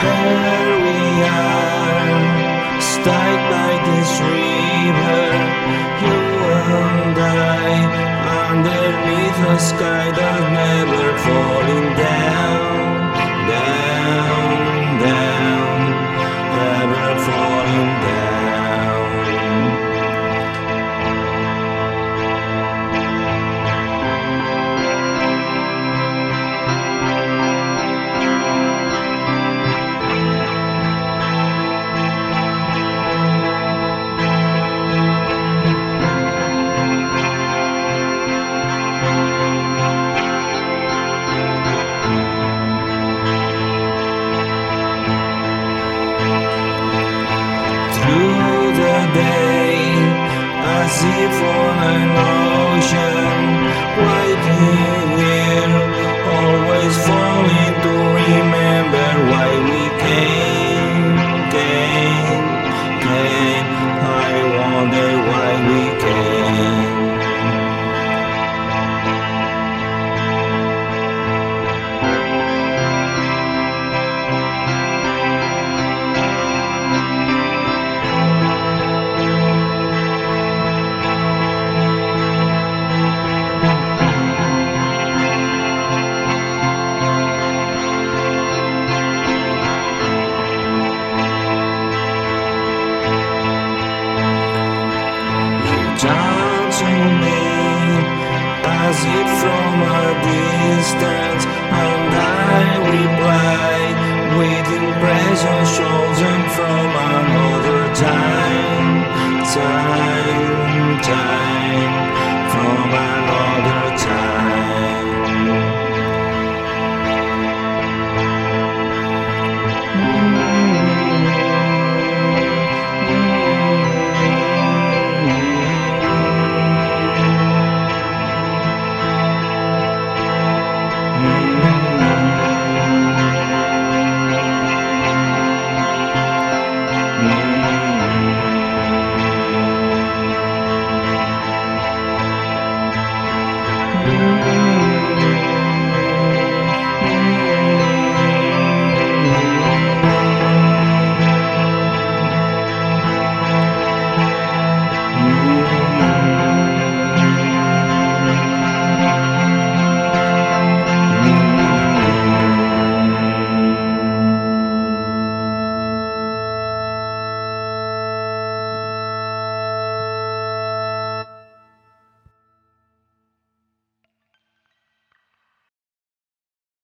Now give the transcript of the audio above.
Here we are, this river. You and I, underneath a sky that never falls. down to me as if from a distance, and I reply with impression shoulders.